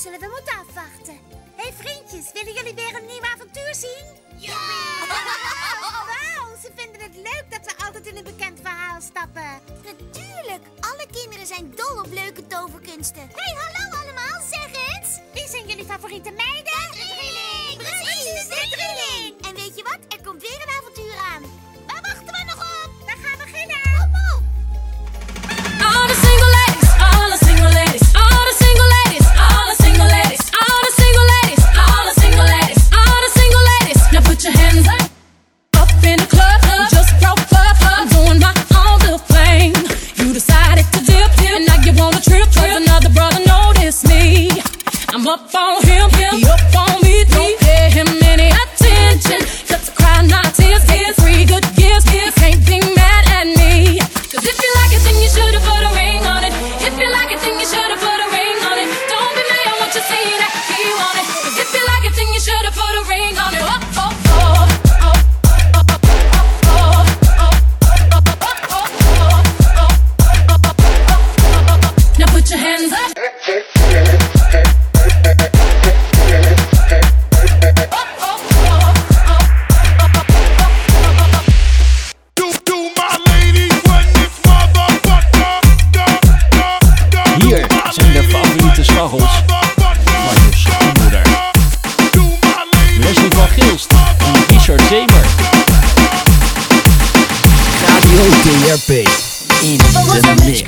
zullen we moeten afwachten. Hé hey vriendjes, willen jullie weer een nieuw avontuur zien? Ja! Wauw, ze vinden het leuk dat we altijd in een bekend verhaal stappen. Natuurlijk, alle kinderen zijn dol op leuke toverkunsten. Hé, hey, hallo allemaal, zeg eens. Wie zijn jullie favoriete meiden? Maarten Schaggels. Marjus Stieboeder. Leslie van Gilst en Richard Zemer. Radio DRP in de mix.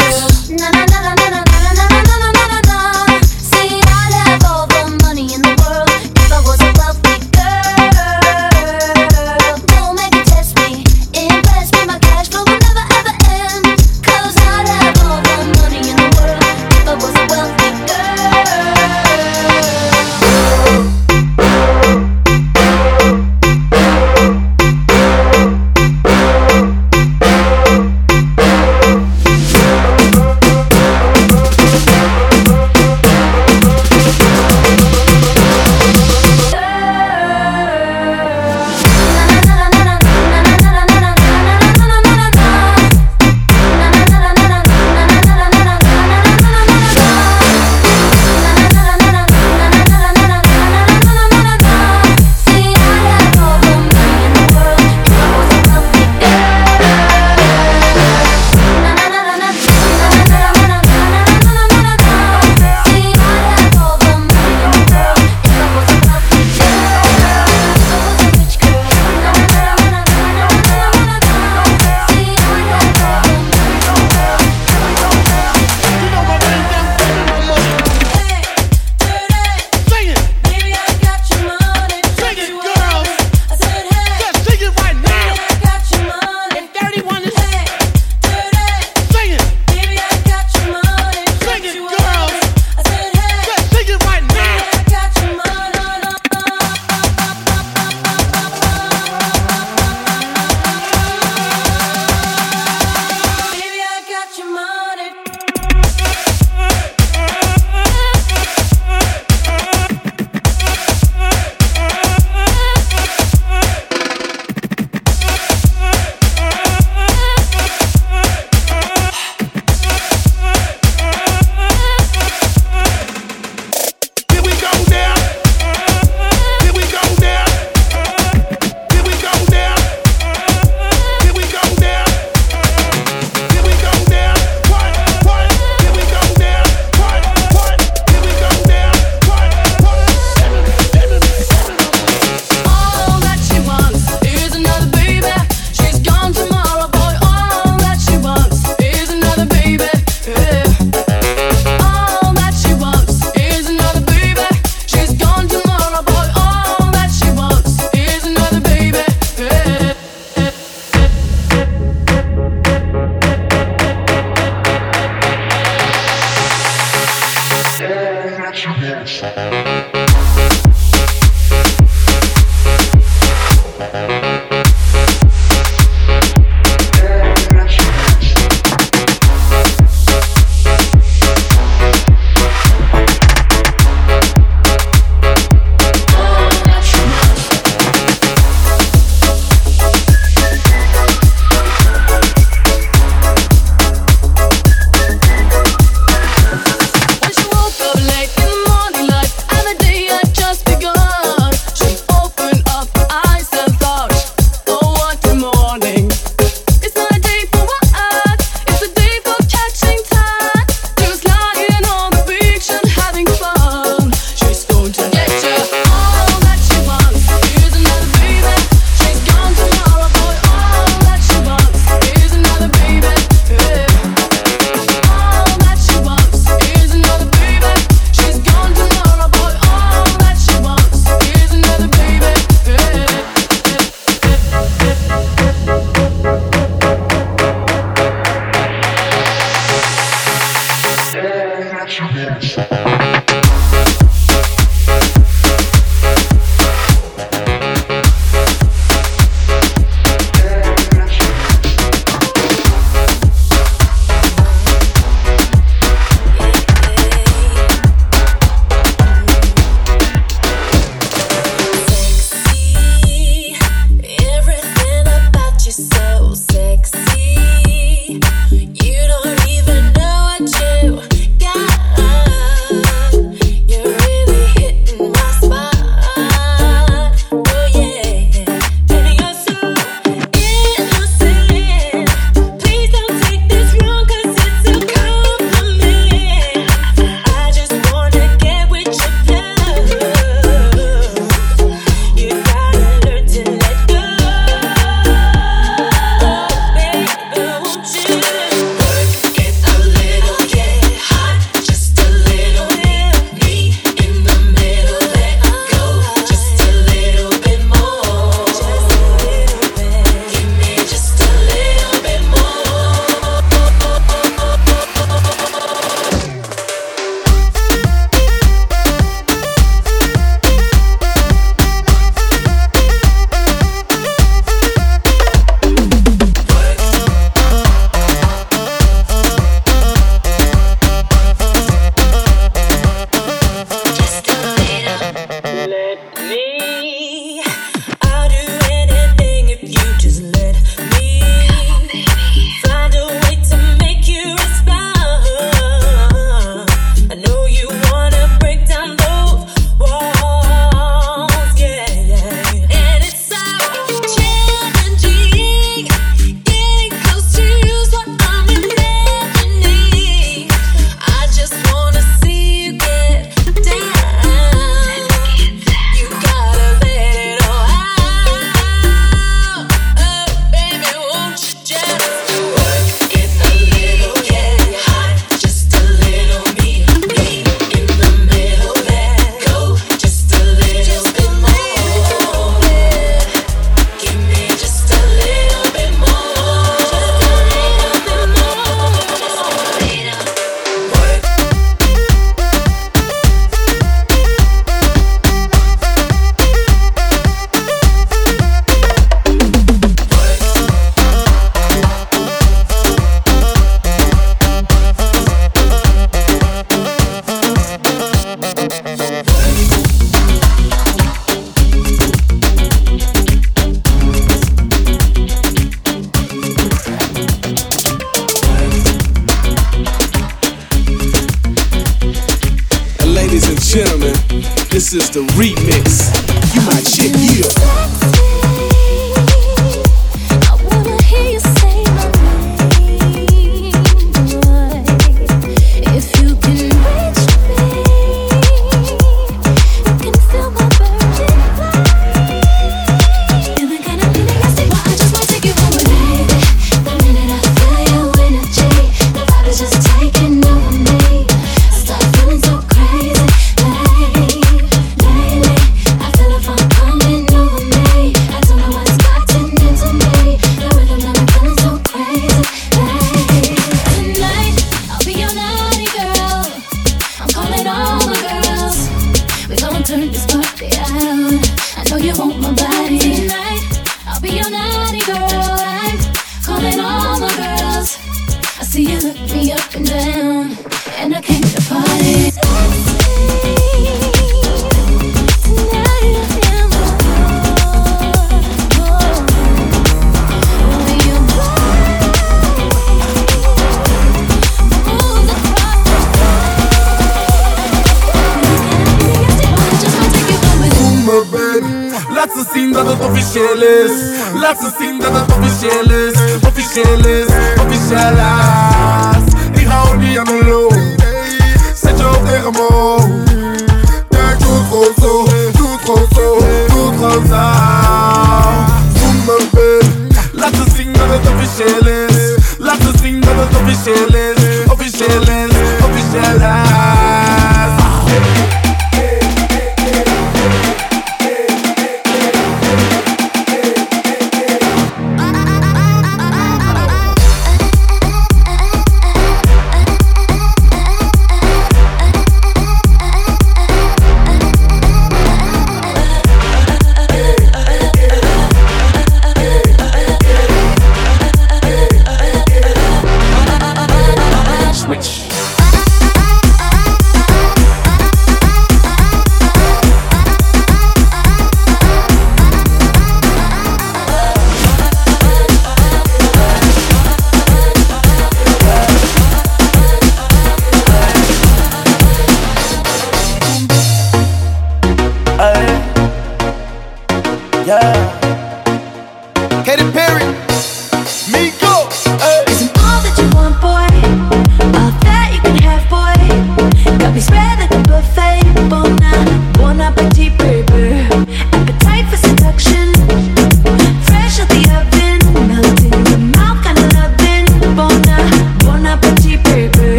Pasando oficiales, la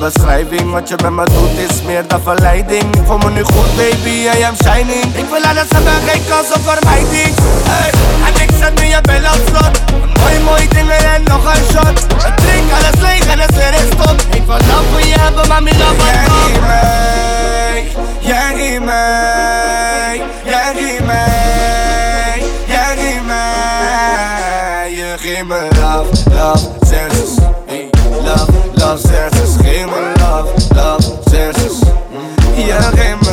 beschrijving. Wat je met me doet is meer dan verleiding. Ik voel me nu goed baby, I am shining. Ik wil alles hebben, geen kans op vermijding. Hey, En ik zet nu je bel op slot. Mooi mooie dingen en nog een shot. Ik drink alles leeg en het weer is top Ik wil love voor je hebben, maar mijn love Jij in mij, jij in mij, jij in mij Jij in mij, je geeft me love, love, sense Love, love, sense in love, love, senses. Yeah, game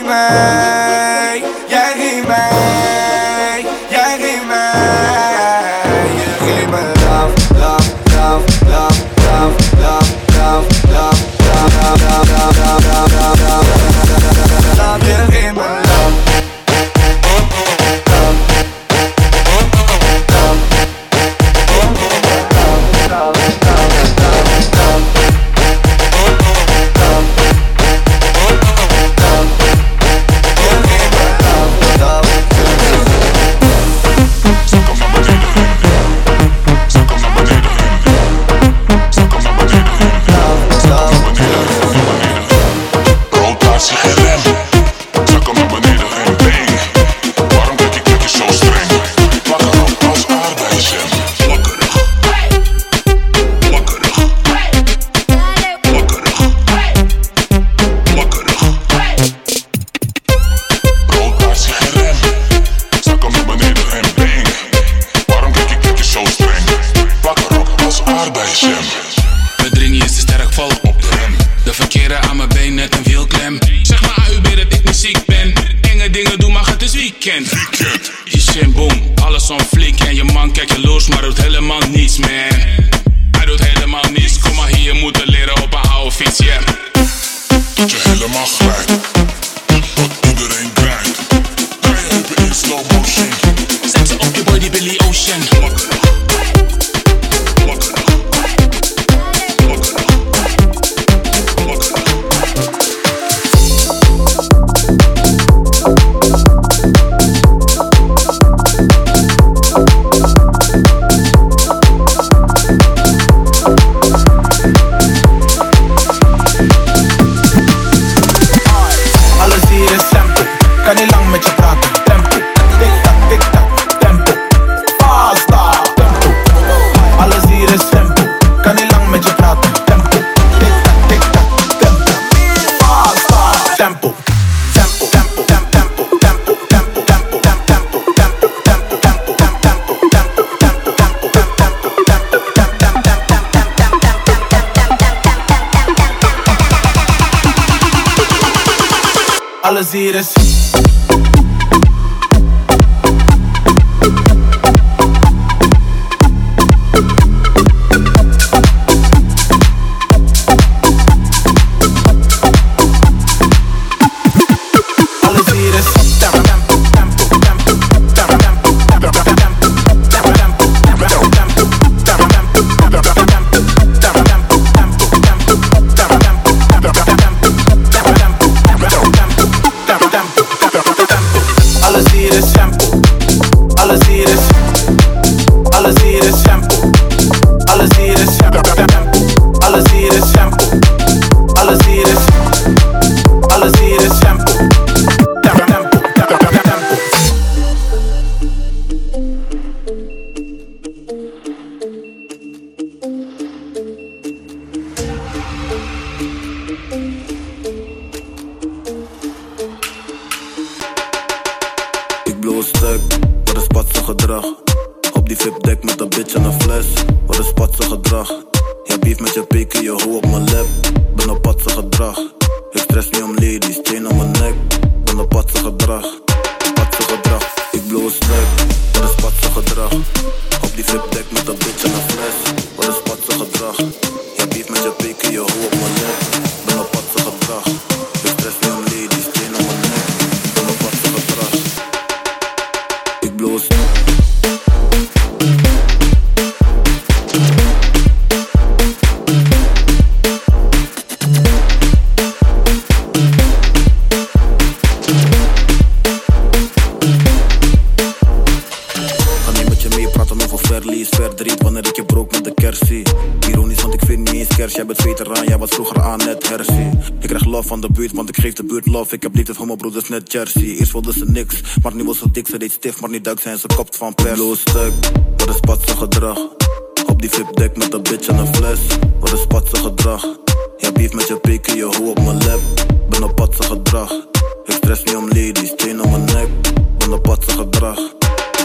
man. Net Jersey. Eerst wilde ze niks, maar nu was ze dik. Ze deed stift, maar niet duik zijn ze kopt van pers stuk, wat is patse gedrag. Op die flipdeck met een bitch en een fles. Wat is patse gedrag. Ja beef met je peken, je hoe op mijn lap Ben op patse gedrag. Ik stress niet om ladies, chain om mijn nek. Ben op patse gedrag.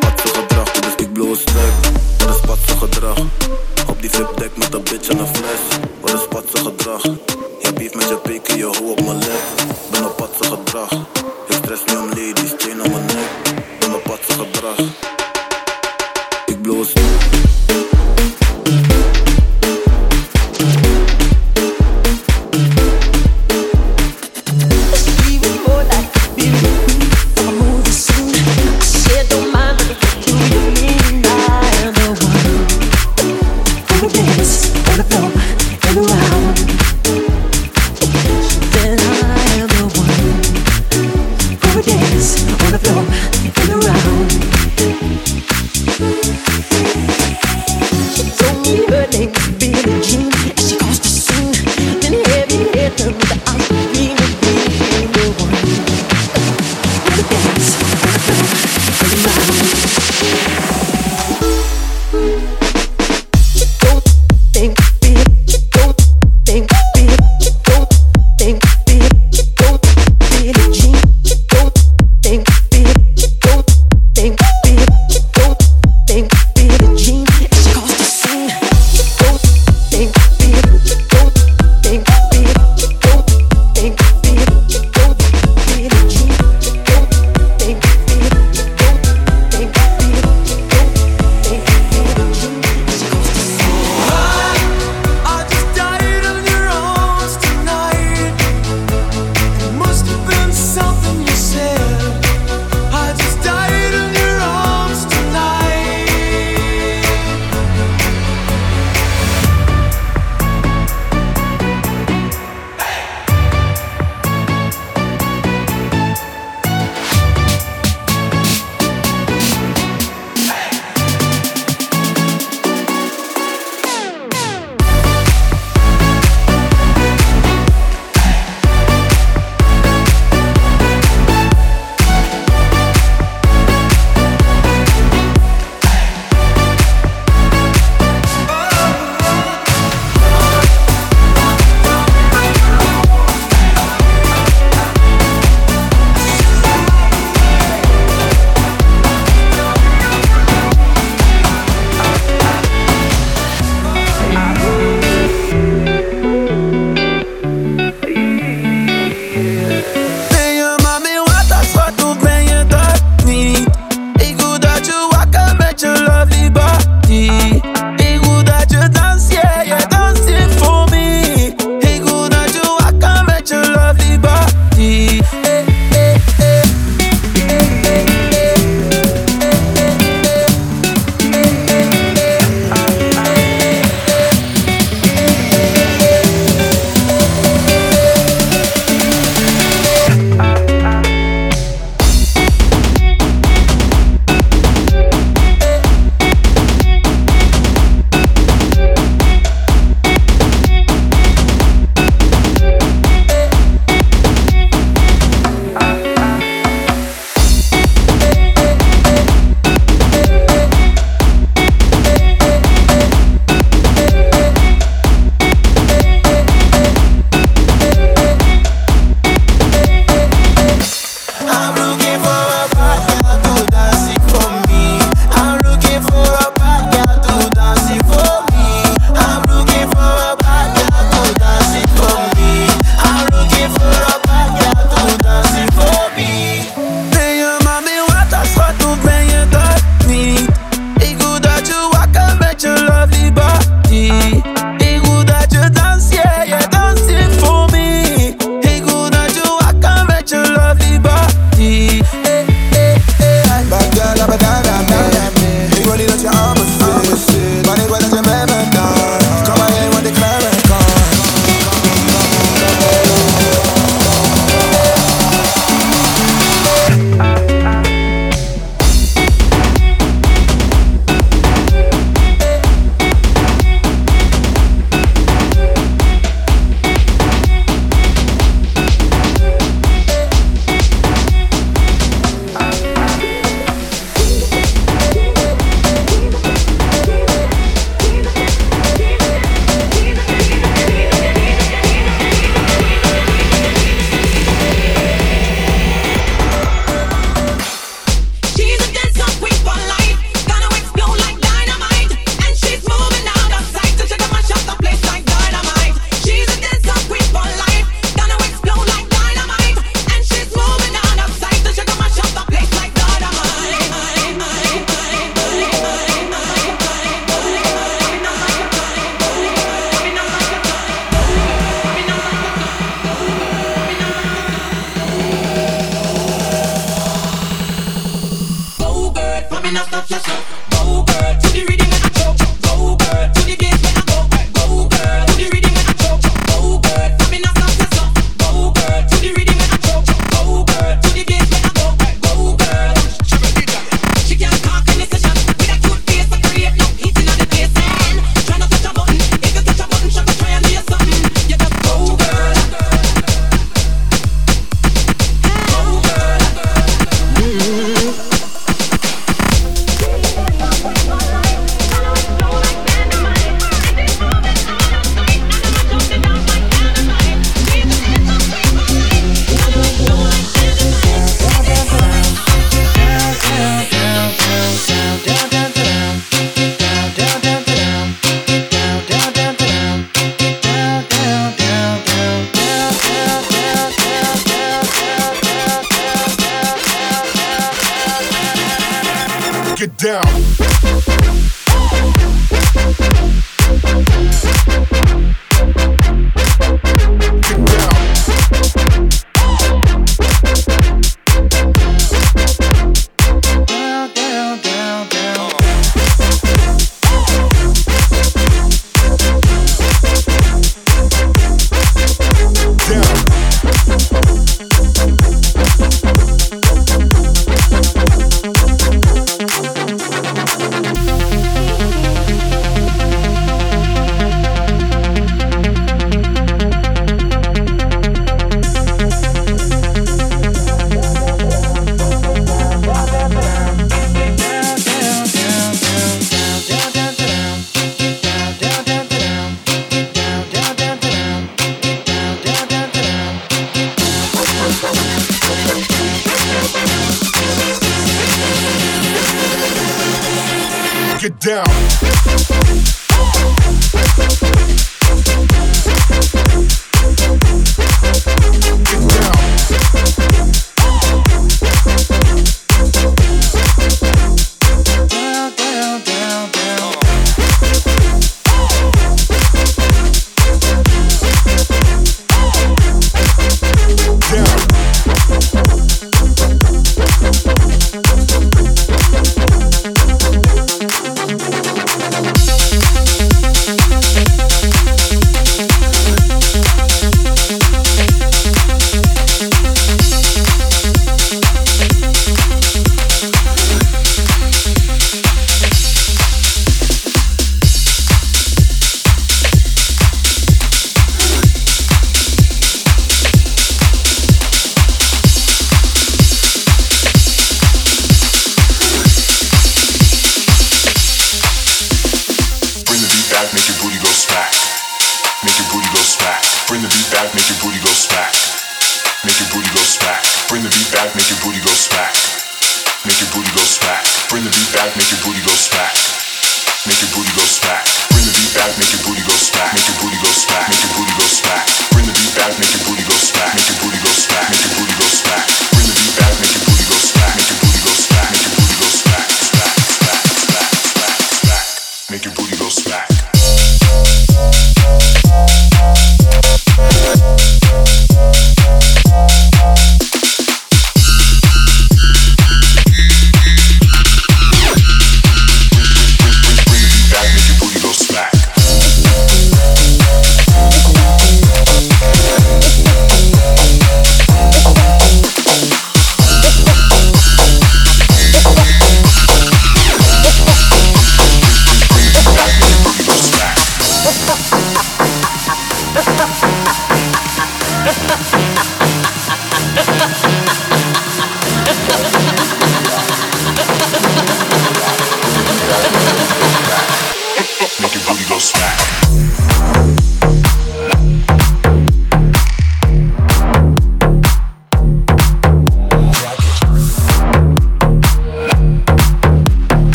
Patse gedrag, dus ik blow een stek Wat is patse gedrag. Op die flipdeck met een bitch en een fles. Wat is patse gedrag. Ja beef met je peken, je hoe op mijn lip. Ben op patse gedrag Ik stress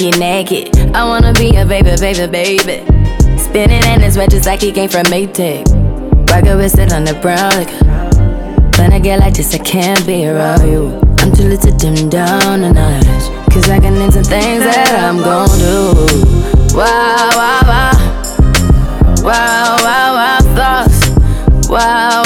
naked, naked. I wanna be a baby, baby, baby. Spinning in his red just like he came from Maytag. Rocket with sit on the brown. Like, when I get like this, I can't be around you. I'm too little to dim down the night. Cause I can into things that I'm gon' do. Wow, wow, wow. Wow, wow, wow, thoughts. Wow,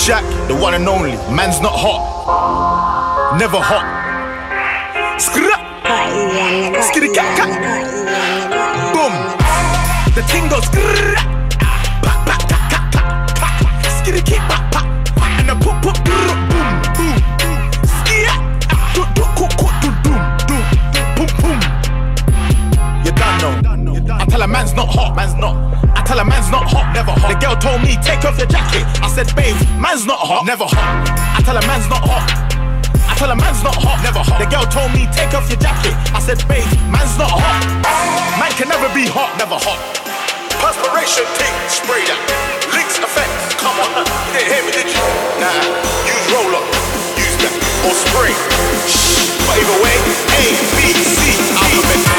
Shaq, the one and only. Man's not hot. Never hot. Skra! Skitty cat cat. Boom. The thing goes skra. Back, back, back, back, back. Skitty kick, back, back. And I pop, pop, boom, boom. Skia. Do, do, do, do, do, do, boom, boom. You done know. I tell a man's not hot, man's not. I tell a man's not hot, never hot. The girl told me take off your jacket. I said babe, man's not hot, never hot. I tell a man's not hot. I tell a man's not hot, never hot. The girl told me take off your jacket. I said babe, man's not hot. Man can never be hot, never hot. Perspiration take spray that. Licks effect, come on. You didn't hear me, did you? Nah, use roll up, use that or spray. Shh, but either way, A, B, C, alphabet.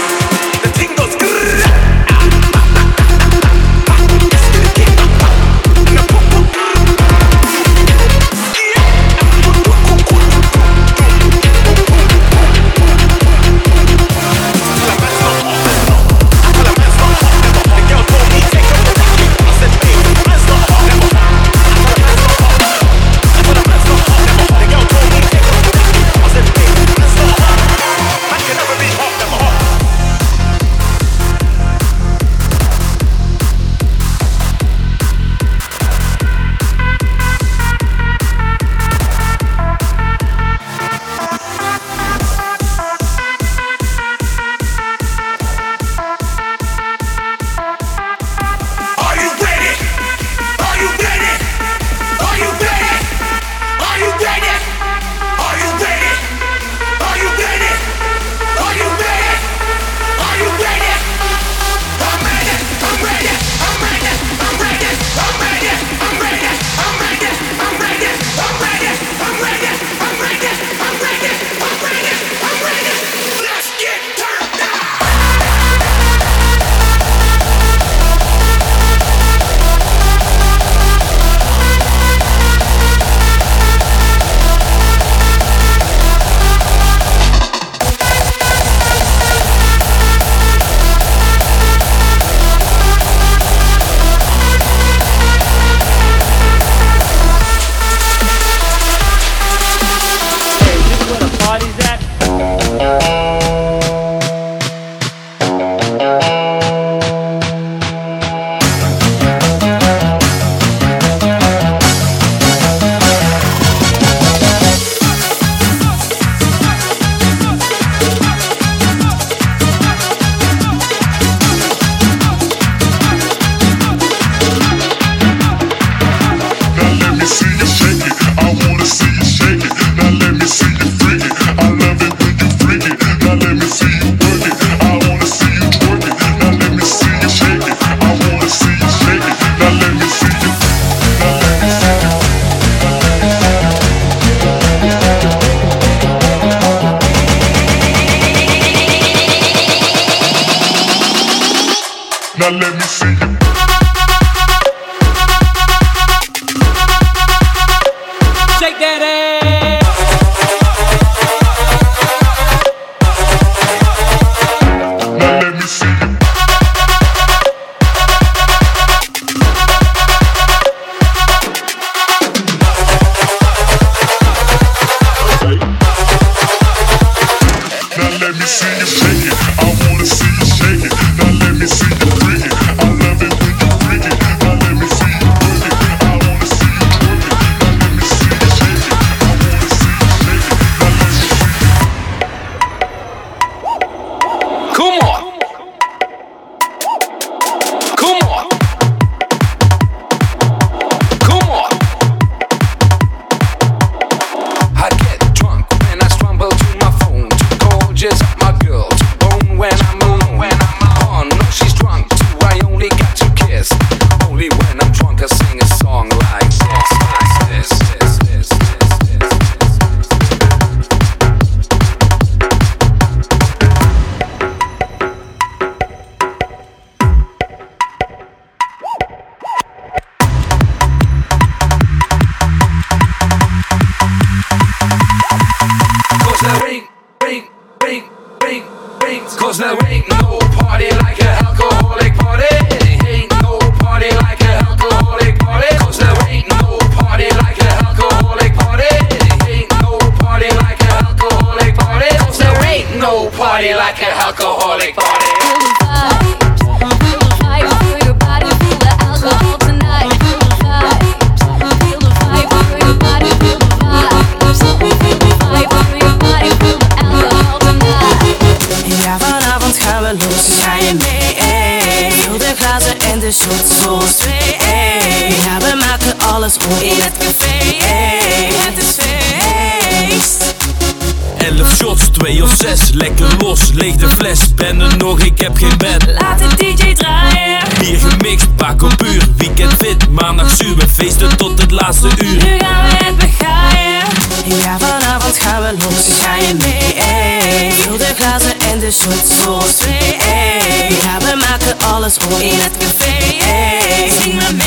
Ik heb geen bed Laat de DJ draaien. Bier gemixt, pak op uur Weekend fit, maandag zuur We feesten tot het laatste uur Nu gaan we het begaaien. Ja, vanavond gaan we los. Ga je mee? Ey. Vul de glazen en de shots zoals twee. Ey. Ja, we maken alles op in het café. Ey. Zing maar mee.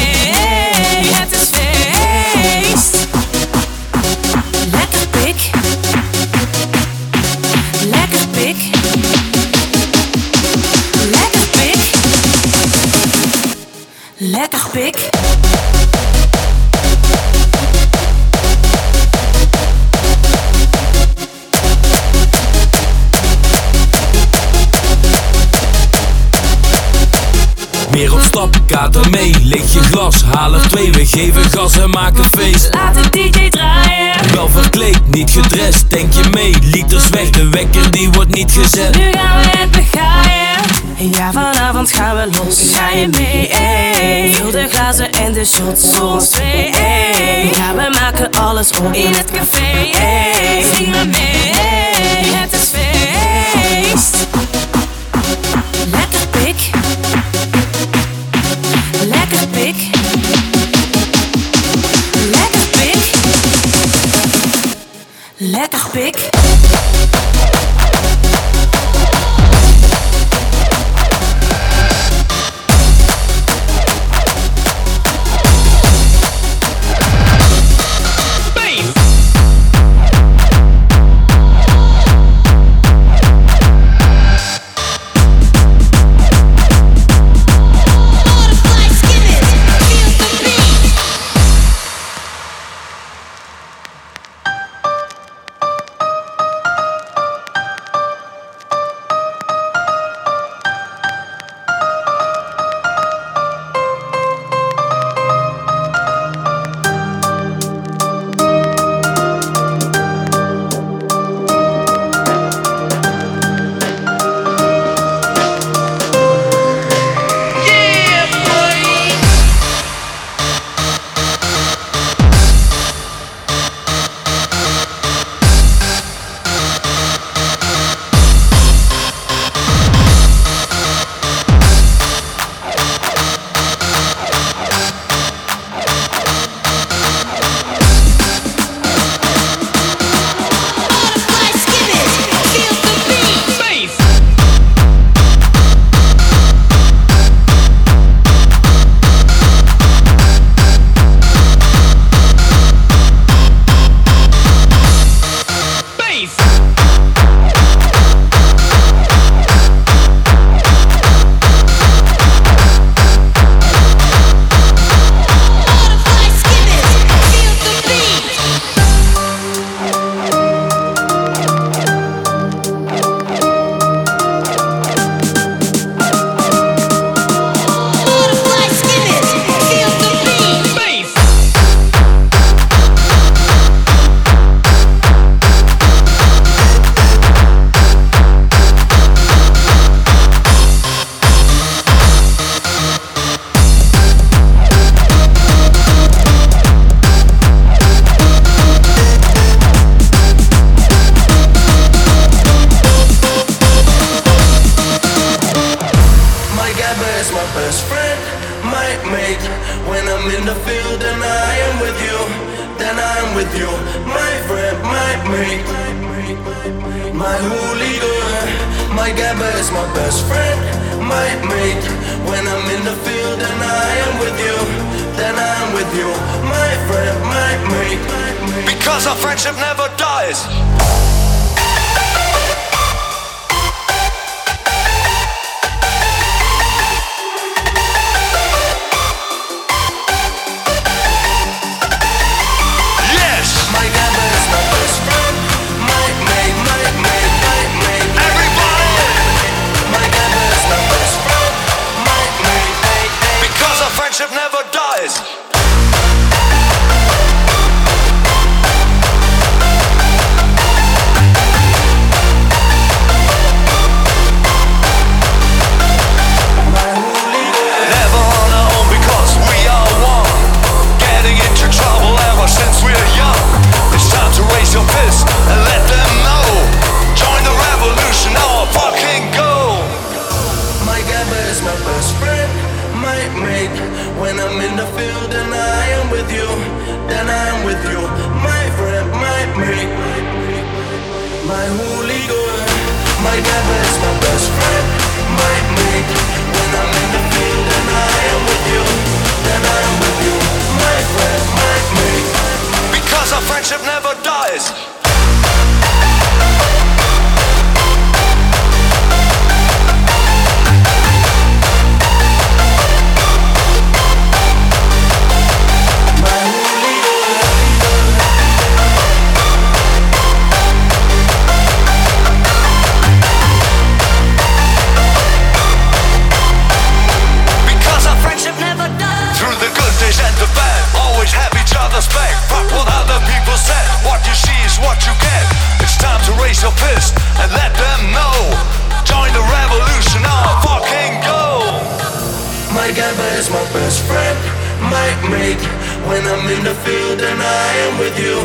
Geven gas en maken feest Laat de DJ draaien. Wel verkleed, niet gedrest, denk je mee Liters weg, de wekker die wordt niet gezet Nu gaan we het begaaien. Ja, vanavond gaan we los. Ga je mee? Ey. Vul de glazen en de shots zoals twee. Ey. Ja, we maken alles op in het café. Ey. Zing maar mee. Ey. Het is feest. Lekker my mate. When I'm in the field and I am with you,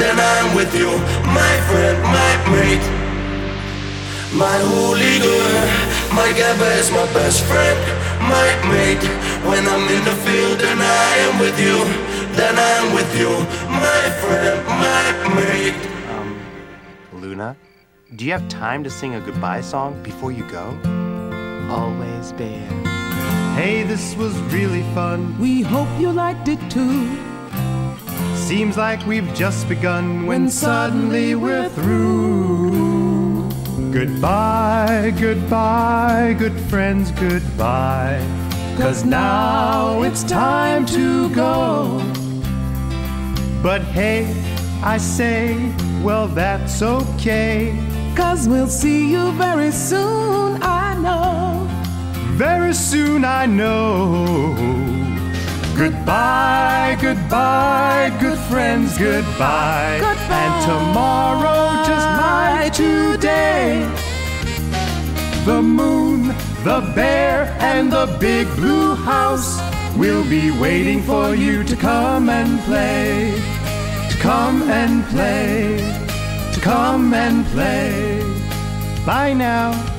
then I'm with you, my friend, my mate. My holy hooligan, my gabba is my best friend, my mate. When I'm in the field and I am with you, then I'm with you, my friend, my mate. Um, Luna, do you have time to sing a goodbye song before you go? Always bear. Hey, this was really fun. We hope you liked it too. Seems like we've just begun when suddenly we're through. Goodbye, goodbye, good friends, goodbye. Cause now it's time to go. But hey, I say, well, that's okay. Cause we'll see you very soon, I know. Very soon, I know. Goodbye, goodbye, good friends, goodbye. And tomorrow, just like today, the moon, the bear, and the big blue house will be waiting for you to come and play. To come and play. To come and play. Bye now.